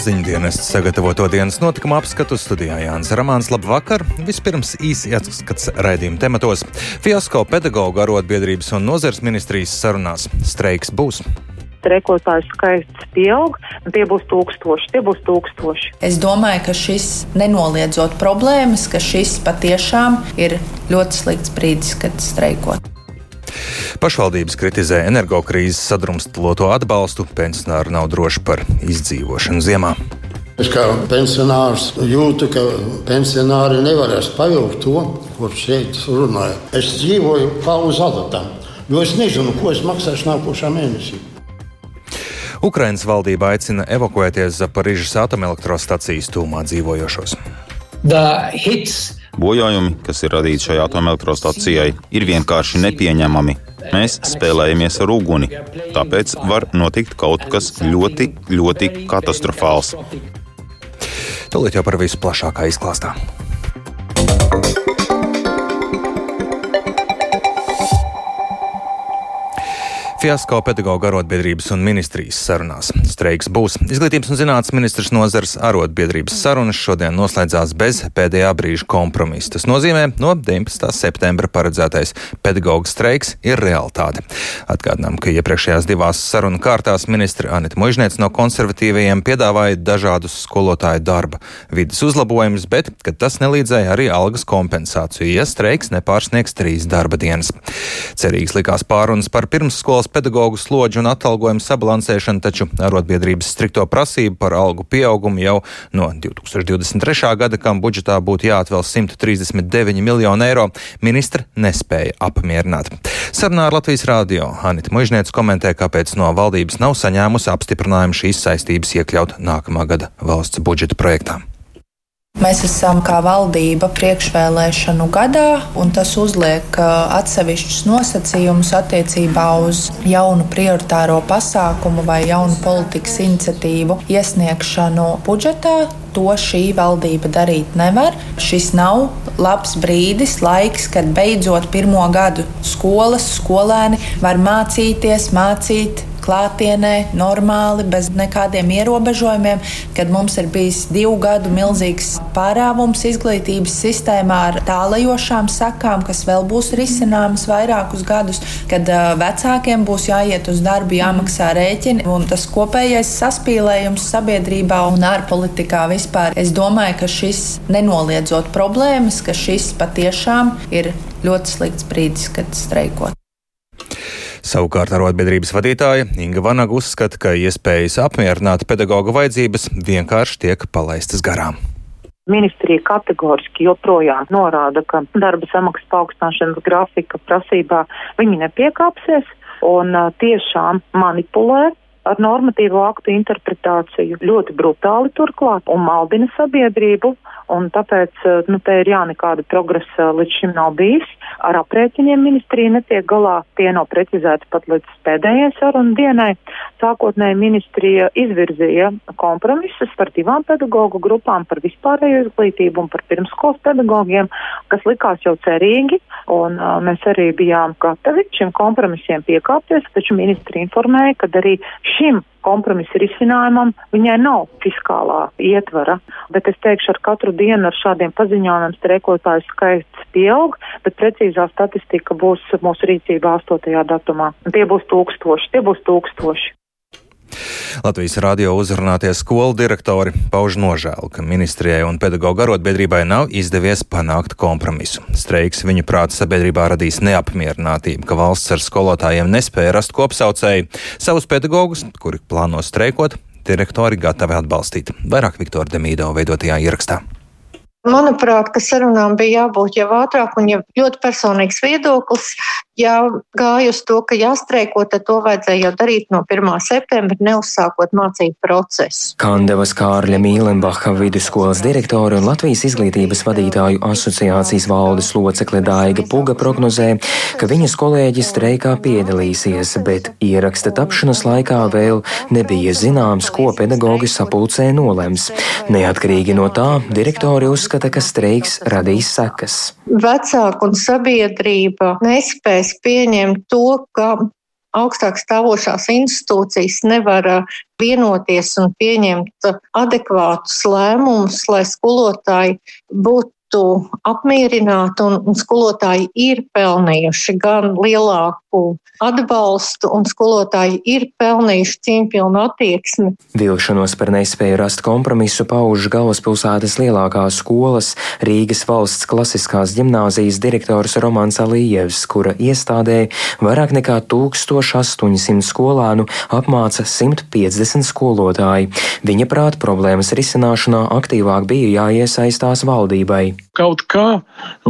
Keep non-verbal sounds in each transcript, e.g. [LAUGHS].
Ar ziņu dienestu sagatavoto dienas notikumu apskatu studijā Jānis Ramāns. Labvakar! Vispirms īsi atskats raidījuma tematos. Fiasko pedagoģu arotbiedrības un nozars ministrijas sarunās. Streiks būs streikotāju skaits pieaug, un tie būs tūkstoši. Tie būs tūkstoši. Es domāju, ka šis nenoliedzot problēmas, ka šis patiešām ir ļoti slikts brīdis, kad streikot. Pašvaldības kritizē energokrīzes sadrumstaloto atbalstu, pensionāri nav droši par izdzīvošanu ziemā. Es kā pensionārs jūtu, ka pensionāri nevarēs pavilkt to, ko šeit runāja. Es dzīvoju kā uz adatām, jo es nezinu, ko es maksāšu nākošā mēnesī. Ukrainas valdība aicina evakuēties Zaporižas atomelektrostacijas tūmā dzīvojošos. Bojājumi, kas ir radīti šai atomelektrostacijai, ir vienkārši nepieņemami. Mēs spēlējamies ar uguni, tāpēc var notikt kaut kas ļoti, ļoti katastrofāls. Tūlīt jau par visu plašākā izklāstā. Fiasko pedagoģa arotbiedrības un ministrijas sarunās. Streiks būs. Izglītības un zinātnes ministrs nozars arotbiedrības sarunas šodien noslēdzās bez pēdējā brīža kompromisa. Tas nozīmē, no 19. septembra paredzētais pedagoģa streiks ir realitāte. Atgādinām, ka iepriekšējās divās sarunu kārtās ministra Anita Mužniec no konservatīvajiem piedāvāja dažādus skolotāju darba vidas uzlabojumus, bet, kad tas nelīdzēja arī algas kompensāciju, ja streiks nepārsniegs trīs darba dienas. Cerīgs likās pārunas par pirmsskolas pedagoģu slodžu un atalgojumu sabalansēšanu, taču arotbiedrības strikto prasību par algu pieaugumu jau no 2023. gada, kam budžetā būtu jāatvēl 139 miljonu eiro, ministra nespēja apmierināt. Sarunā ar Latvijas rādio Anita Mužniec komentē, kāpēc no valdības nav saņēmusi apstiprinājumu šīs saistības iekļaut nākamā gada valsts budžeta projektā. Mēs esam kā valdība priekšvēlēšanu gadā, un tas uzliek atsevišķus nosacījumus attiecībā uz jaunu prioritāro pasākumu vai jaunu politikas iniciatīvu iesniegšanu budžetā. To šī valdība darīt nevar. Šis nav labs brīdis, laiks, kad beidzot pirmo gadu skolas skolēni var mācīties, mācīt klātienē, normāli, bez nekādiem ierobežojumiem, kad mums ir bijis divu gadu milzīgs pārāvums izglītības sistēmā ar tālajošām sakām, kas vēl būs risināmas vairākus gadus, kad uh, vecākiem būs jāiet uz darbu, jāmaksā rēķini, un tas kopējais saspīlējums sabiedrībā un ārpolitikā vispār. Es domāju, ka šis nenoliedzot problēmas, ka šis patiešām ir ļoti slikts brīdis, kad streikot. Savukārt arotbiedrības vadītāja Inga Vanaga uzskata, ka iespējas apmierināt pedagoģa vajadzības vienkārši tiek palaistas garām. Ministrija kategoriski joprojām norāda, ka darba samaksas paaugstināšanas grafika prasībā viņi nepiekāpsies un tiešām manipulē ar normatīvo aktu interpretāciju ļoti brutāli turklāt un maldina sabiedrību un tāpēc, eh, nu, te ir jā, nekāda progresa līdz šim nav bijis. Ar aprēķiniem ministrija netiek galā, tie nav precizēti pat līdz pēdējai sarunu dienai. Sākotnēji ministrija izvirzīja kompromisus par divām pedagoģu grupām, par vispārējo izglītību un par pirmskolas pedagogiem, kas likās jau cerīgi, un uh, mēs arī bijām gatavi šiem kompromisiem piekāpties, taču ministri informēja, ka arī šim kompromisa risinājumam viņai nav fiskālā ietvara. Bet es teikšu, ar katru dienu ar šādiem paziņojumiem streikotāju skaits pieaug, bet precīzā statistika būs mūsu rīcībā 8. datumā. Tie būs tūkstoši, tie būs tūkstoši. Latvijas radio uzrunātie skolu direktori pauž nožēlu, ka ministrijai un pedagoģa arotbiedrībai nav izdevies panākt kompromisu. Streiks viņu prāta sabiedrībā radīs neapmierinātību, ka valsts ar skolotājiem nespēja rast kopsaucēju. Savus pedagogus, kuri plāno streikot, direktori gatavi atbalstīt. Vairāk Viktora Demīdo veidotajā ierakstā. Manuprāt, ka sarunām bija jābūt jau ātrāk un jau ļoti personīgs viedoklis. Ja gāja uz to, ka jāstreiko, tad to vajadzēja jau darīt no 1. septembra, neuzsākot mācību procesu. Kandevas Kārļa Mīlenbacha vidusskolas direktore un Latvijas izglītības vadītāju asociācijas valdes locekle Daiga Puga prognozē, ka viņas kolēģi streikā piedalīsies, bet ieraksta tapšanas laikā vēl nebija zināms, ko pedagogi sapulcē nolems. Neatkarīgi no tā, direktori uzskata, uzskata, ka streiks radīs sekas. Vecāku un sabiedrība nespēs pieņemt to, ka augstāk stāvošās institūcijas nevar vienoties un pieņemt adekvātus lēmumus, lai skolotāji būtu tiktu apmierināti, un, un skolotāji ir pelnījuši gan lielāku atbalstu, un skolotāji ir pelnījuši cieņpilnu attieksmi. Vilšanos par nespēju rast kompromisu pauž galvaspilsētas lielākās skolas Rīgas valsts klasiskās ģimnāzijas direktors Romans Alijevs, kura iestādē vairāk nekā 1800 skolānu apmāca 150 skolotāji. Viņa prāt problēmas risināšanā aktīvāk bija jāiesaistās valdībai. Kaut kā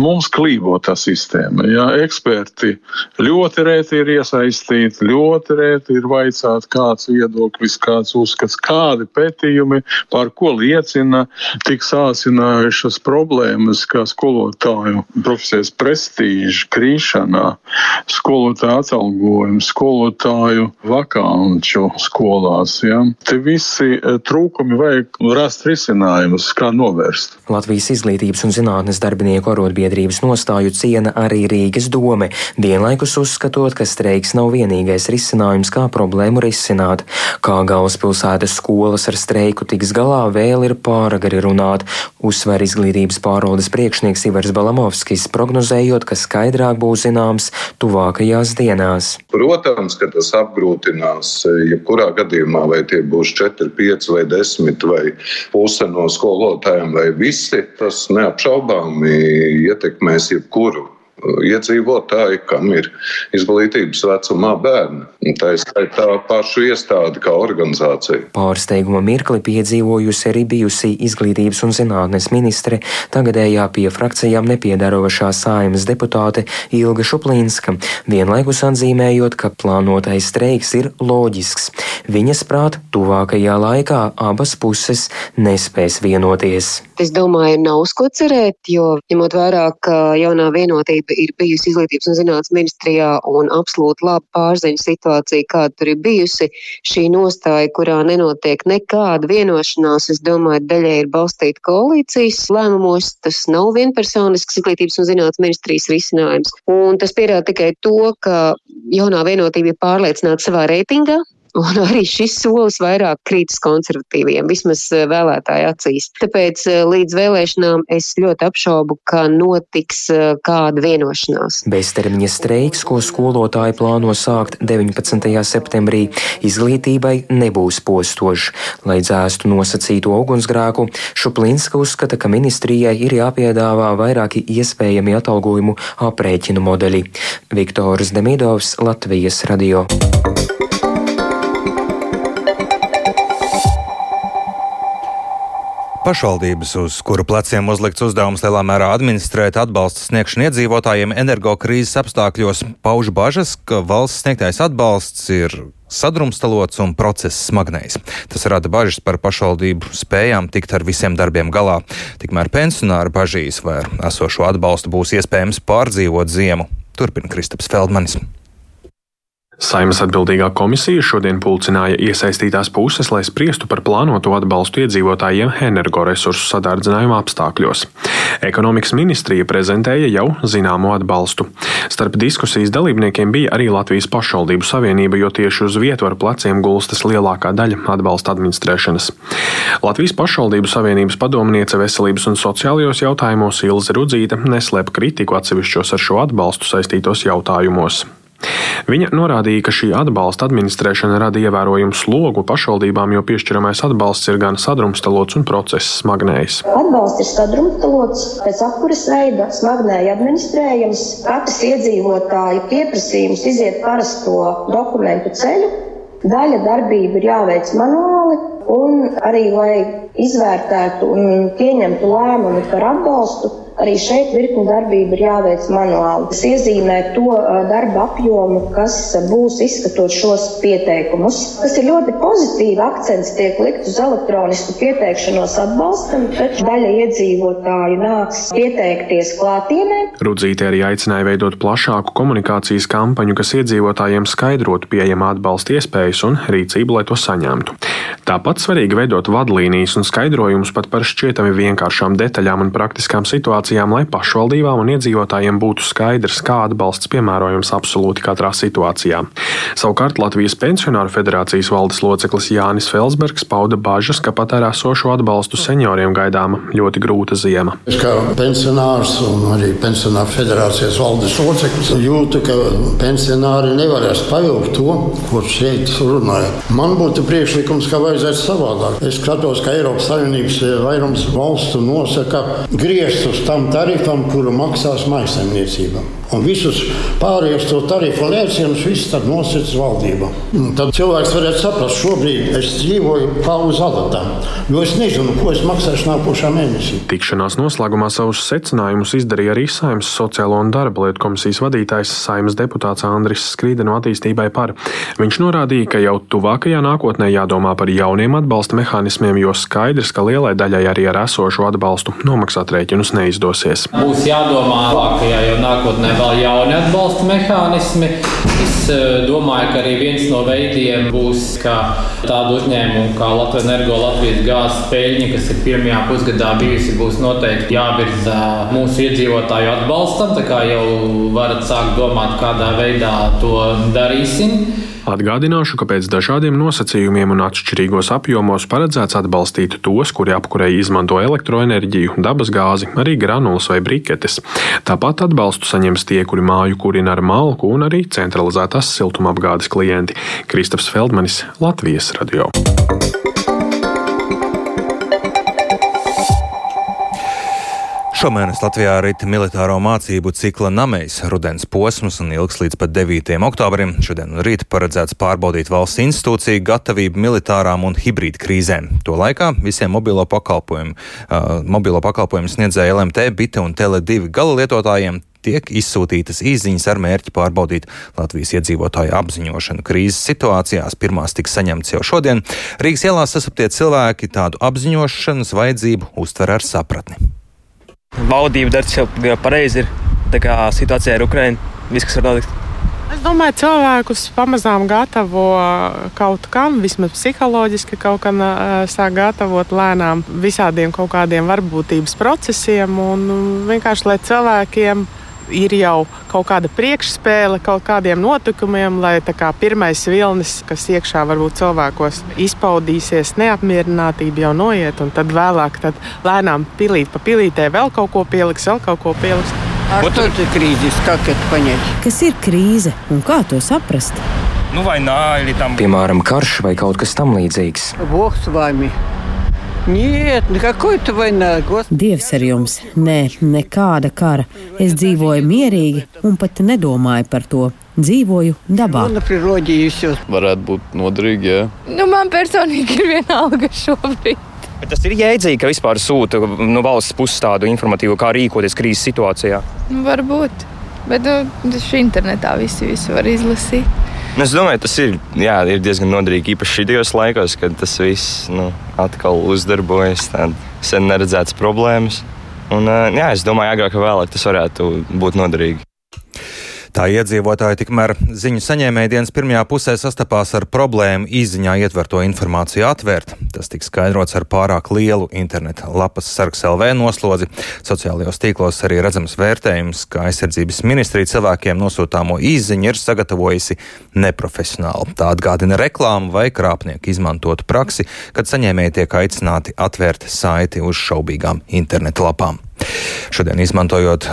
mums klībo tā sistēma. Jā, eksperti ļoti rēti ir iesaistīti, ļoti rēti ir vaicāt, kāds viedoklis, kāds uzskats, kādi pētījumi, par ko liecina tik sāsinājušas problēmas, kā skolotāju profesijas prestīža krīšanā, skolotāju atalgojumu, skolotāju vakanču skolās. Ja. Te visi eh, trūkumi vajag rast risinājumus, kā novērst. Latvijas izglītības un zinātnes darbinieku arotbiedrības nostāju ciena arī Rīgas dome, vienlaikus uzskatot, ka streiks nav vienīgais risinājums, kā problēmu risināt. Kā galvaspilsētas skolas ar streiku tiks galā, vēl ir pāragri runāt, uzsver izglītības pārvaldes priekšnieks Ivars Balamovskis, prognozējot, ka skaidrāk būs zināms tuvākajās dienās. Protams, ka tas apgrūtinās jebkurā gadījumā, vai tie būs 4, 5 vai 10 vai puse no skolotājiem vai visi. Tas neapšaubāmi ietekmēs jebkuru iedzīvotāji, kam ir izglītības vecumā bērni. Tā ir tā paša iestāde kā organizācija. Pārsteiguma mirkli piedzīvojusi arī bijusi izglītības un zinātnes ministre, tagadējā pie frakcijām nepiedarošā saimas deputāte Ilga Šuplīnska, vienlaikus atzīmējot, ka plānotais streiks ir loģisks. Viņas prāt, tuvākajā laikā abas puses nespēs vienoties. Es domāju, nav uz ko cerēt, jo ņemot vērā, ka jaunā vienotība ir bijusi izglītības un zinātnes ministrijā un absolūti laba pārziņa situācija, kāda tur ir bijusi. Šī nostāja, kurā nenotiek nekāda vienošanās, es domāju, daļai ir balstīta koalīcijas lēmumos. Tas nav vienpersonisks izglītības un zinātnes ministrijas risinājums. Un tas pierāda tikai to, ka jaunā vienotība ir pārliecināta savā reitingā, Un [LAUGHS] arī šis solis vairāk krītas konservatīviem, vismaz eh, vēlētāju acīs. Tāpēc eh, līdz vēlēšanām es ļoti apšaubu, ka notiks eh, kāda vienošanās. Beztermiņa streiks, ko skolotāji plāno sākt 19. septembrī, izglītībai nebūs postošs. Lai dzēstu nosacīto ugunsgrēku, Šuplinska uzskata, ka ministrijai ir jāpiedāvā vairāki iespējami atalgojumu aprēķinu modeļi. Viktors Demidovs, Latvijas radio. Pašvaldības, uz kuru pleciem uzlikts uzdevums lielā mērā administrēt atbalsta sniegšanu iedzīvotājiem energokrīzes apstākļos, pauž bažas, ka valsts sniegtais atbalsts ir sadrumstalots un process smagnējs. Tas rada bažas par pašvaldību spējām tikt ar visiem darbiem galā. Tikmēr pensionāri bažīs, vai esošo atbalstu būs iespējams pārdzīvot ziemu. Turpina Kristaps Feldmanis. Saimas atbildīgā komisija šodien pulcināja iesaistītās puses, lai spriestu par plānoto atbalstu iedzīvotājiem energoresursu sadārdzinājuma apstākļos. Ekonomikas ministrija prezentēja jau zināmo atbalstu. Starp diskusijas dalībniekiem bija arī Latvijas pašvaldību savienība, jo tieši uz vietvaru pleciem gulstas lielākā daļa atbalsta administrēšanas. Latvijas pašvaldību savienības padomniece veselības un sociālajos jautājumos Ilze Rudzīte neslēp kritiku atsevišķos ar šo atbalstu saistītos jautājumos. Viņa norādīja, ka šī atbalsta administrēšana rada ievērojumu slogu pašvaldībām, jo piešķiramais atbalsts ir gan sadrumstalots un process smagnējs. Atbalsts ir sadrumstalots, pēc apkuras veida smagnēji administrējams. Katrs iedzīvotāja pieprasījums iziet parasto dokumentu ceļu. Daļa darbība ir jāveic manuāli, un arī, lai izvērtētu un pieņemtu lēmumu par atbalstu, Arī šeit virkni darbība ir jāveic manuāli. Tas iezīmē to darba apjomu, kas būs izskatot šos pieteikumus. Tas ir ļoti pozitīvi. Akcents tiek likt uz elektronisku pieteikšanos atbalstam, taču daļa iedzīvotāju nāks pieteikties klātienē. Rudzīte arī aicināja veidot plašāku komunikācijas kampaņu, kas iedzīvotājiem skaidrotu pieejamā atbalsta iespējas un rīcību, lai to saņemtu. Tāpat svarīgi veidot vadlīnijas un skaidrojumus pat par šķietami vienkāršām detaļām un praktiskām situācijām situācijām, lai pašvaldībām un iedzīvotājiem būtu skaidrs, kā atbalsts piemērojams absolūti katrā situācijā. Savukārt Latvijas Pensionāru federācijas valdes loceklis Jānis Felsbergs pauda bažas, ka pat ar esošo atbalstu senioriem gaidāma ļoti grūta ziema. Es kā pensionārs un arī pensionāru federācijas valdes loceklis jūtu, ka pensionāri nevarēs pavilkt to, ko šeit runāja. Man būtu priekšlikums, ka vajadzētu savādāk. Es skatos, ka Eiropas Savienības vairums valstu nosaka griestus tam tarifam, kuru maksās maisaimniecība. Un visus pārējos to tarifu lēcienus viss tad nosacīs valdība. Un tad cilvēks varētu saprast, šobrīd es dzīvoju kā uz adatām, jo es nezinu, ko es maksāšu nākošā mēnesī. Tikšanās noslēgumā savus secinājumus izdarīja arī Saimnes sociālo un darba lietu komisijas vadītājs Saimnes deputāts Andris Skrīde no attīstībai par. Viņš norādīja, ka jau tuvākajā nākotnē jādomā par jauniem atbalsta mehānismiem, jo skaidrs, ka lielai daļai arī ar esošo atbalstu nomaksāt rēķinus neizdosies. Būs jādomā labākajā jau nākotnē vēl jauni atbalsta mehānismi. Es eh, domāju, ka arī viens no veidiem būs, ka tādu uzņēmumu kā Latvijas Energo, Latvijas gāzes peļņa, kas ir pirmajā pusgadā bijusi, būs noteikti jāvirza mūsu iedzīvotāju atbalstam. Tā kā jau varat sākt domāt, kādā veidā to darīsim. Atgādināšu, ka pēc dažādiem nosacījumiem un atšķirīgos apjomos paredzēts atbalstīt tos, kuri apkurei izmanto elektroenerģiju, dabasgāzi, arī granulas vai briketes. Tāpat atbalstu saņems tie, kuri māju kurina ar malku un arī centralizētās siltumapgādes klienti. Kristofs Feldmanis, Latvijas radio. Šomēnes Latvijā rīt militāro mācību cikla namējs rudens posms un ilgs līdz pat 9. oktobrim. Šodien un rīt paredzēts pārbaudīt valsts institūciju gatavību militārām un hibrīd krīzēm. To laikā visiem mobilo pakalpojumu, uh, mobilo pakalpojumu sniedzēja LMT, Bita un Tele2 gala lietotājiem tiek izsūtītas īsiņas ar mērķi pārbaudīt Latvijas iedzīvotāju apziņošanu krīzes situācijās. Pirmās tiks saņemtas jau šodien. Rīgas ielās sasaptie cilvēki tādu apziņošanas vajadzību uztver ar sapratni. Valdība dara jau pareizi. Ir tā situācija ar Ukrajinu. Viss, kas var notikt. Es domāju, cilvēkus pamazām gatavo kaut kam, vismaz psiholoģiski kaut kam sāk gatavot lēnām visādiem kaut kādiem varbūtības procesiem un vienkārši lai cilvēkiem ir jau kaut kāda priekšspēle kaut kādiem notikumiem, lai kā pirmais vilnis, kas iekšā varbūt cilvēkos izpaudīsies, neapmierinātība jau noiet, un tad vēlāk tad lēnām pilīt pa pilītē vēl kaut ko pieliks, vēl kaut ko pieliks. Kas ir krīzes? Kā to paņemt? Kas ir krīze un kā to saprast? Nu, vai nā, ir tam piemēram karš vai kaut kas tamlīdzīgs? Voks vai mīļš. Нет, какой-то война. Господи. Dievs ar jums, nē, nekāda kara. Es dzīvoju mierīgi un pat nedomāju par to. Dzīvoju dabā. На природе и все. Varētu būt noderīgi, jā. Nu, man personīgi ir vienalga šobrīd. Bet tas ir jēdzīgi, ka vispār sūta no valsts puses tādu informatīvu, kā rīkoties krīzes situācijā. Nu, varbūt. Bet nu, šī internetā visi, visi var izlasīt. Es domāju, tas ir, jā, ir diezgan noderīgi īpaši šajos laikos, kad tas viss nu, atkal uzdarbojas. Tādas sen neredzētas problēmas. Un, jā, es domāju, agrāk vai vēlāk tas varētu būt noderīgi. Tā iedzīvotāji tikmēr ziņu saņēmēja dienas pirmajā pusē sastapās ar problēmu izziņā ietverto informāciju atvērt. Tas tika skaidrots ar pārāk lielu interneta lapas sargs LV noslodzi. Sociālajos tīklos arī redzams vērtējums, ka aizsardzības ministrija cilvēkiem nosūtāmo izziņu ir sagatavojusi neprofesionāli. Tā atgādina reklāmu vai krāpnieku izmantotu praksi, kad saņēmēji tiek aicināti atvērt saiti uz šaubīgām interneta lapām. Šodien, izmantojot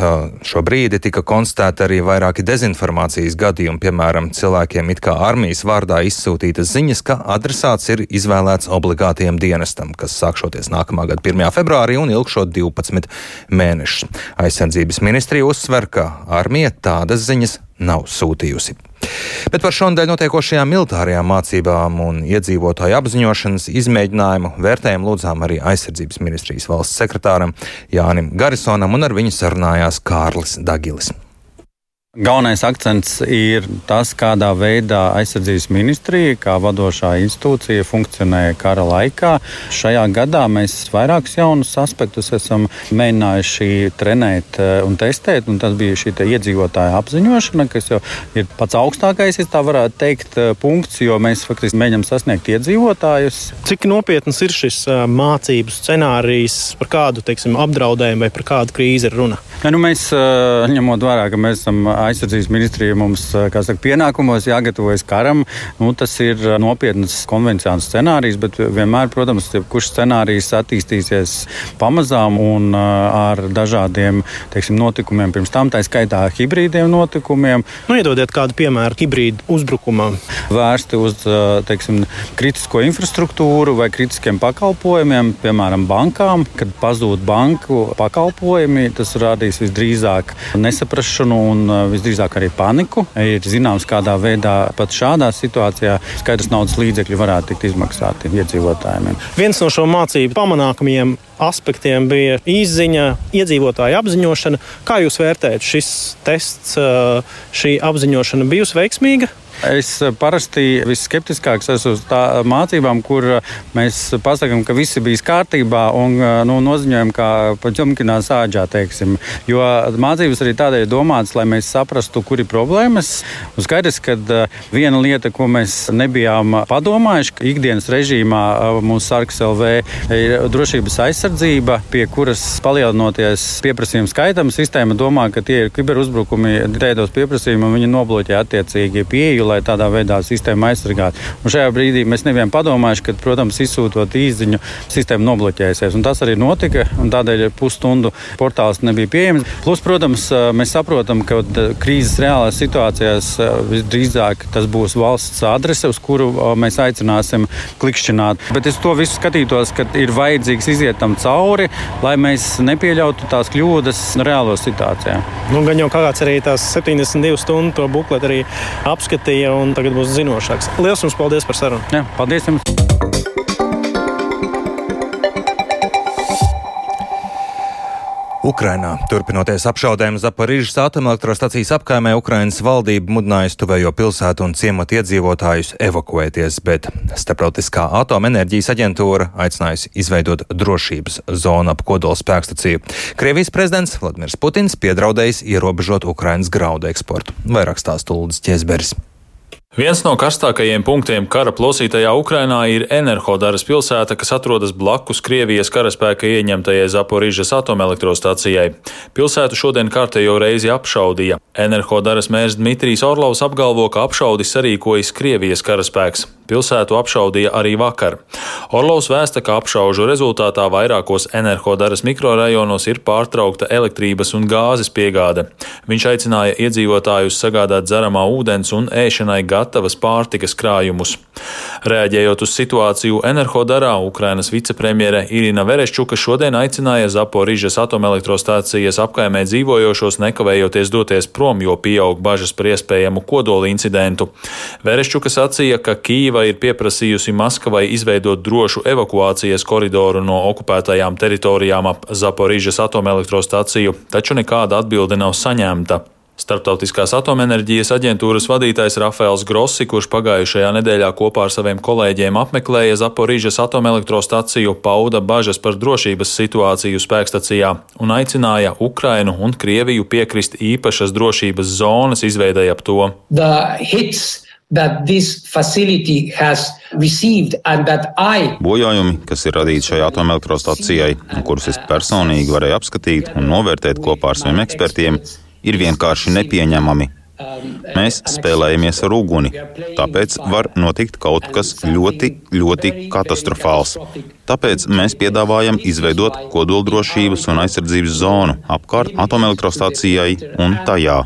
šo brīdi, tika konstatēti arī vairāki dezinformācijas gadījumi. Piemēram, cilvēkiem it kā armijas vārdā izsūtītas ziņas, ka adresāts ir izvēlēts obligātiem dienestam, kas sākšoties nākamā gada 1. februārī un ilgšot 12 mēnešus. Aizsardzības ministrija uzsver, ka armija tādas ziņas nav sūtījusi. Bet par šodien notiekošajām militārajām mācībām un iedzīvotāju apziņošanas izmēģinājumu vērtējumu lūdzām arī aizsardzības ministrijas valsts sekretāram Jānim Garisonam, un ar viņu sarunājās Kārlis Dagilis. Galvenais akcents ir tas, kādā veidā aizsardzības ministrija, kā vadošā institūcija, funkcionēja kara laikā. Šajā gadā mēs vairākus jaunus aspektus esam mēģinājuši trenēt eh, un testēt. Un tas bija šī iedzīvotāja apziņošana, kas jau ir pats augstākais, ja tā varētu teikt, eh, punkts, jo mēs faktiski mēģinām sasniegt iedzīvotājus. Cik nopietns ir šis eh, mācību scenārijs, par kādu teiksim, apdraudējumu vai par kādu krīzi ir runa? Ja, nu mēs ņemot vērā, ka mēs esam aizsardzības ministrija mums saka, pienākumos jāgatavojas karam. Nu, tas ir nopietns konvencionāls scenārijs, bet vienmēr, protams, kurš scenārijs attīstīsies pamazām un ar dažādiem teiksim, notikumiem pirms tam, tā skaitā hibrīdiem notikumiem. Nu, iedodiet kādu piemēru hibrīdu uzbrukumam. Vērsti uz teiksim, kritisko infrastruktūru vai kritiskiem pakalpojumiem, piemēram, bankām. Kad pazūd banku pakalpojumi, tas radīs visdrīzāk nesaprašanu un visdrīzāk arī paniku. Ir zināms, kādā veidā pat šādā situācijā skaidrs naudas līdzekļi varētu tikt izmaksāti iedzīvotājiem. Viens no šo mācību pamanākumiem aspektiem bija izziņa, iedzīvotāja apziņošana. Kā jūs vērtējat šis tests, šī apziņošana bijusi veiksmīga? Es parasti visskeptiskāks esmu uz tām mācībām, kur mēs pasakām, ka viss bija kārtībā un nu, noziņojam, kā pa ķumkinā sāģā. Teiksim. Jo mācības arī tādēļ domātas, lai mēs saprastu, kur ir problēmas. Un skaidrs, ka viena lieta, ko mēs nebijām padomājuši, ka ikdienas režīmā mūsu sarks LV ir drošības aizsardzība, pie kuras palielinoties pieprasījumu skaitam, sistēma domā, ka tie ir kiberuzbrukumi, tēdos pieprasījumi un viņi nobloķē attiecīgi pieeju lai tādā veidā sistēmu aizsargātu. Un šajā brīdī mēs nebijām padomājuši, ka, protams, izsūtot īziņu, sistēma nobloķēsies. Un tas arī notika, un tādēļ pusstundu portāls nebija pieejams. Plus, protams, mēs saprotam, ka krīzes reālās situācijās visdrīzāk tas būs valsts adrese, uz kuru mēs aicināsim klikšķināt. Bet es to visu skatītos, ka ir vajadzīgs iziet tam cauri, lai mēs nepieļautu tās kļūdas reālo situācijā. Nu, gan jau kāds arī tās 72 stundu to bukletu arī apskatīja izpētīja un tagad būs zinošāks. Lielas jums paldies par sarunu! Jā, paldies jums! Ukrainā. Turpinoties apšaudēm Zaporīžas atomelektrostacijas apkaimē, Ukrainas valdība mudinājusi tuvējo pilsētu un ciematu iedzīvotājus evakuēties, bet Starptautiskā atomenerģijas aģentūra aicinājusi izveidot drošības zonu ap kodola spēkstaciju. Krievijas prezidents Vladimirs Putins piedraudējis ierobežot Ukrainas graudu eksportu. Vairāk stāstu Lūdzu Ķēzberis. Viens no karstākajiem punktiem kara plosītajā Ukrainā ir Enerhodaras pilsēta, kas atrodas blakus Krievijas karaspēka ieņemtajai Zaporīžas atomelektrostacijai. Pilsētu šodien kārtējo reizi apšaudīja. Enerhodaras mērs Dmitrijs Orlovs apgalvo, ka apšaudi sarīkojas Krievijas karaspēks. Pilsētu apšaudīja arī vakar. Orlovs vēsta, ka apšaužu rezultātā vairākos Enerhodaras mikrorajonos ir pārtraukta elektrības un gāzes piegāde. Viņš aicināja iedzīvotājus sagādāt dzeramā ūdens un ēšanai gatavas pārtikas krājumus. Reaģējot uz situāciju Enerhodarā, Ukrainas vicepremjere Irina Vereščuka šodien aicināja Zaporižas atomelektrostācijas apkaimē dzīvojošos nekavējoties doties prom, jo pieaug bažas par iespējamu kodoli incidentu. Vereščuka sacīja, ka Kīva ir pieprasījusi Maskavai izveidot drošu evakuācijas koridoru no okupētajām teritorijām ap Zaporižas atomelektrostāciju, taču nekāda atbilde nav saņemta. Startautiskās atomenerģijas aģentūras vadītājs Rafaels Grossi, kurš pagājušajā nedēļā kopā ar saviem kolēģiem apmeklēja Zaporīžas atomelektrostaciju, pauda bažas par drošības situāciju spēkstacijā un aicināja Ukrainu un Krieviju piekrist īpašas drošības zonas izveidai ap to. Bojājumi, kas ir radīti šai atomelektrostacijai, un kurus es personīgi varēju apskatīt un novērtēt kopā ar saviem ekspertiem, ir vienkārši nepieņemami. Mēs spēlējamies ar uguni, tāpēc var notikt kaut kas ļoti, ļoti katastrofāls. Tāpēc mēs piedāvājam izveidot kodoldrošības un aizsardzības zonu apkārt atomelektrostacijai un tajā.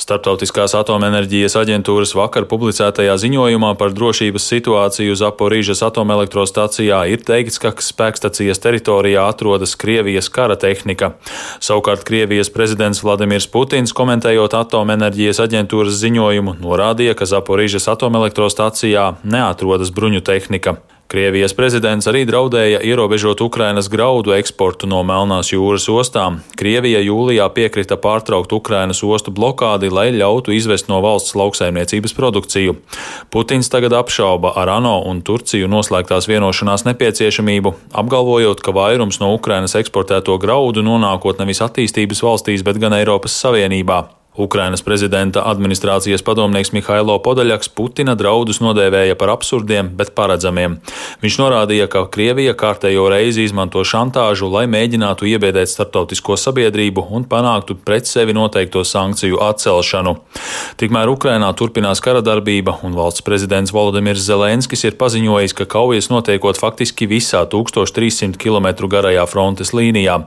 Startautiskās atomenerģijas aģentūras vakar publicētajā ziņojumā par drošības situāciju Zaporīžas atomelektrostacijā ir teikts, ka spēkstacijas teritorijā atrodas Krievijas kara tehnika. Savukārt Krievijas prezidents Vladimirs Putins, komentējot atomenerģijas aģentūras ziņojumu, norādīja, ka Zaporīžas atomelektrostacijā neatrodas bruņu tehnika. Krievijas prezidents arī draudēja ierobežot Ukrainas graudu eksportu no Melnās jūras ostām. Krievija jūlijā piekrita pārtraukt Ukrainas ostu blokādi, lai ļautu izvest no valsts lauksaimniecības produkciju. Putins tagad apšauba ar ANO un Turciju noslēgtās vienošanās nepieciešamību, apgalvojot, ka vairums no Ukrainas eksportēto graudu nonākot nevis attīstības valstīs, bet gan Eiropas Savienībā. Ukrainas prezidenta administrācijas padomnieks Mihailo Podaļaks Putina draudus nodēvēja par absurdiem, bet paredzamiem. Viņš norādīja, ka Krievija kārtējo reizi izmanto šantāžu, lai mēģinātu iebiedēt starptautisko sabiedrību un panāktu pret sevi noteikto sankciju atcelšanu. Tikmēr Ukrainā turpinās kara darbība, un valsts prezidents Volodimirs Zelenskis ir paziņojis, ka kaujas notiekot faktiski visā 1300 km garajā frontes līnijā.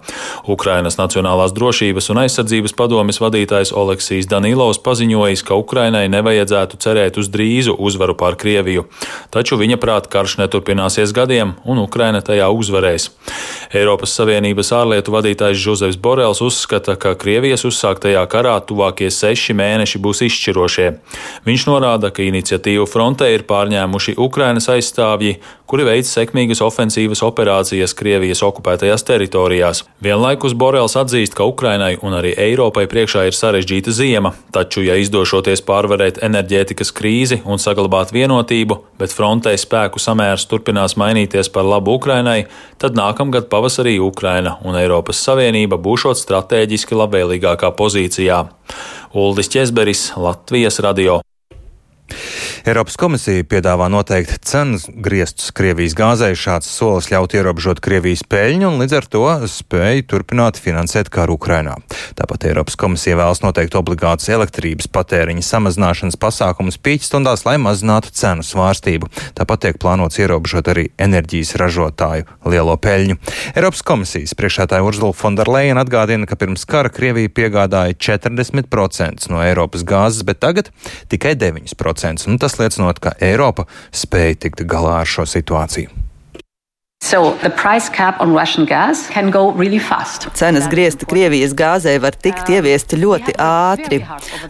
Ukrainas Nacionālās drošības un aizsardzības padomes vadītājs Ole Aleksijs Danilovs paziņojis, ka Ukrainai nevajadzētu cerēt uz drīzu uzvaru pār Krieviju, taču viņa prāt karš neturpināsies gadiem, un Ukraina tajā uzvarēs. Eiropas Savienības ārlietu vadītājs Žozefs Borels uzskata, ka Krievijas uzsāktajā karā tuvākie seši mēneši būs izšķirošie. Viņš norāda, ka iniciatīvu frontē ir pārņēmuši Ukrainas aizstāvji, kuri veic sekmīgas ofensīvas operācijas Krievijas okupētajās teritorijās. Vienlaikus Borels atzīst, ka Ukrainai un arī Eiropai priekšā ir sarežģīta ziema, taču, ja izdošoties pārvarēt enerģētikas krīzi un saglabāt vienotību, bet frontē spēku samērs turpinās mainīties par labu Ukrainai, tad nākamgad pavasarī Ukraina un Eiropas Savienība būšot strateģiski labvēlīgākā pozīcijā. Uldis Česberis, Latvijas radio. Eiropas komisija piedāvā noteikt cenas griestus Krievijas gāzei. Šāds solis ļaut ierobežot Krievijas peļņu un līdz ar to spēju turpināt finansēt karu Ukrainā. Tāpat Eiropas komisija vēlas noteikt obligātus elektrības patēriņa samazināšanas pasākumus pīķstundās, lai mazinātu cenu svārstību. Tāpat tiek plānots ierobežot arī enerģijas ražotāju lielo peļņu. Eiropas komisijas priekšētāja Urzula Fonderleina atgādina, ka pirms kara Krievija piegādāja 40% no Eiropas gāzes, bet tagad tikai 9%. Tas liecinot, ka Eiropa spēja tikt galā ar šo situāciju. So really Cenas griezti Krievijas gāzei var tikt ieviesti ļoti ātri.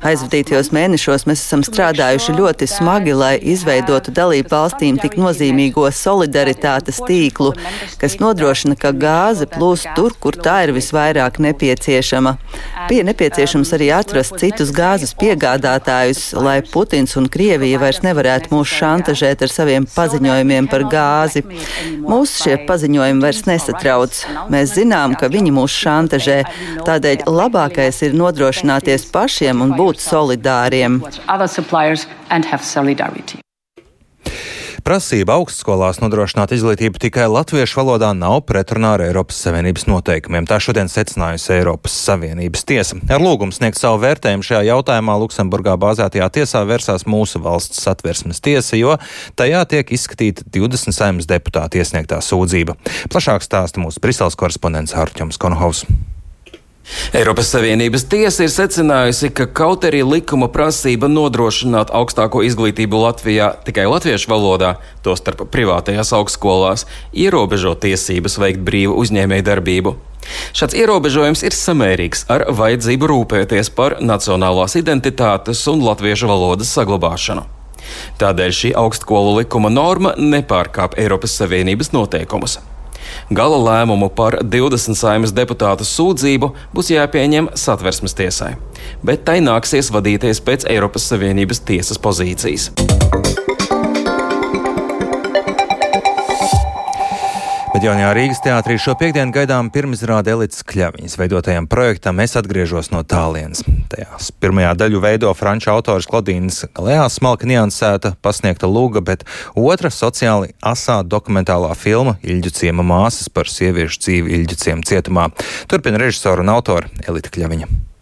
Aizvadītajos mēnešos mēs esam strādājuši ļoti smagi, lai izveidotu dalību valstīm tik nozīmīgo solidaritātes tīklu, kas nodrošina, ka gāze plūst tur, kur tā ir visvairāk nepieciešama. Bija nepieciešams arī atrast citus gāzes piegādātājus, lai Putins un Krievija vairs nevarētu mūs šantažēt ar saviem paziņojumiem par gāzi. Mūs šie paziņojumi vairs nesatrauc. Mēs zinām, ka viņi mūs šantažē. Tādēļ labākais ir nodrošināties pašiem un būt solidāriem. Prasība augstskolās nodrošināt izglītību tikai latviešu valodā nav pretrunā ar Eiropas Savienības noteikumiem. Tā šodien secinājusi Eiropas Savienības tiesa. Ar lūgumu sniegt savu vērtējumu šajā jautājumā Luksemburgā bāzētajā tiesā vērsās mūsu valsts satversmes tiesa, jo tajā tiek izskatīta 20 saimnes deputāta iesniegtā sūdzība. Plašāk stāsta mūsu Briseles korespondents Arķums Konhovs. Eiropas Savienības tiesa ir secinājusi, ka kaut arī likuma prasība nodrošināt augstāko izglītību Latvijā tikai latviešu valodā, tostarp privātajās augstskolās, ierobežo tiesības veikt brīvu uzņēmēju darbību. Šāds ierobežojums ir samērīgs ar vajadzību rūpēties par nacionālās identitātes un latviešu valodas saglabāšanu. Tādēļ šī augstskolu likuma norma nepārkāp Eiropas Savienības noteikumus. Gala lēmumu par 20 saimas deputātu sūdzību būs jāpieņem satversmes tiesai, bet tai nāksies vadīties pēc Eiropas Savienības tiesas pozīcijas. Jaunajā Rīgas teātrī šo piekdienu gaidām pirmizrāde Elites Kļaviņas veidotajam projektam Es atgriežos no tālienes. Tajās pirmajā daļu veido franču autors Klodīnas Lējā smalka niansēta pasniegta lūga, bet otra sociāli asā dokumentālā filma Ilģu ciema māsas par sieviešu dzīvi Ilģu ciema cietumā. Turpina režisora un autora Elita Kļaviņa.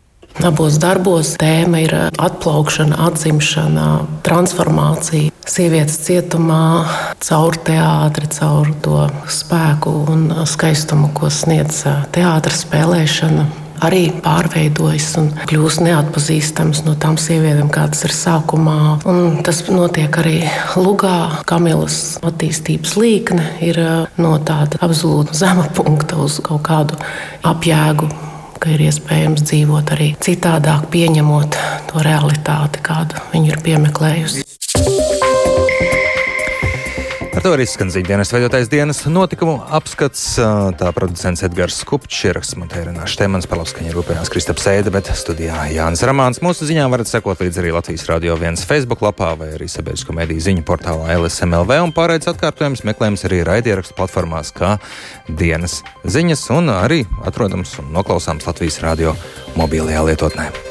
Abos darbos tēma ir atplaukšana, atzimšana, transformācija. Sievietes cietumā caur teātri, caur to spēku un skaistumu, ko sniedz teātris spēlēšana. Arī pārveidojas un kļūst neatpazīstams no tām sievietēm, kādas ir sākumā. Un tas notiek arī Lugā. Kamilas attīstības līkne ir no tāda absolūta [LAUGHS] zema punkta uz kaut kādu apjēgu ka ir iespējams dzīvot arī citādāk, pieņemot to realitāti, kādu viņa ir piemeklējusi. Ar to arī skan ziņdienas veidotais dienas notikumu apskats. Tā producents Edgars Kupčs ieraksts Montērinā Štemans Palavskaņa rūpējās Kristaps Sēde, bet studijā Jānis Ramāns. Mūsu ziņām varat sekot līdz arī Latvijas Radio 1 Facebook lapā vai arī sabiedrisko mediju ziņu portālā LSMLV un pārējais atkārtojums meklējums arī raidierakstu platformās kā dienas ziņas un arī atrodams un noklausāms Latvijas radio mobilajā lietotnē.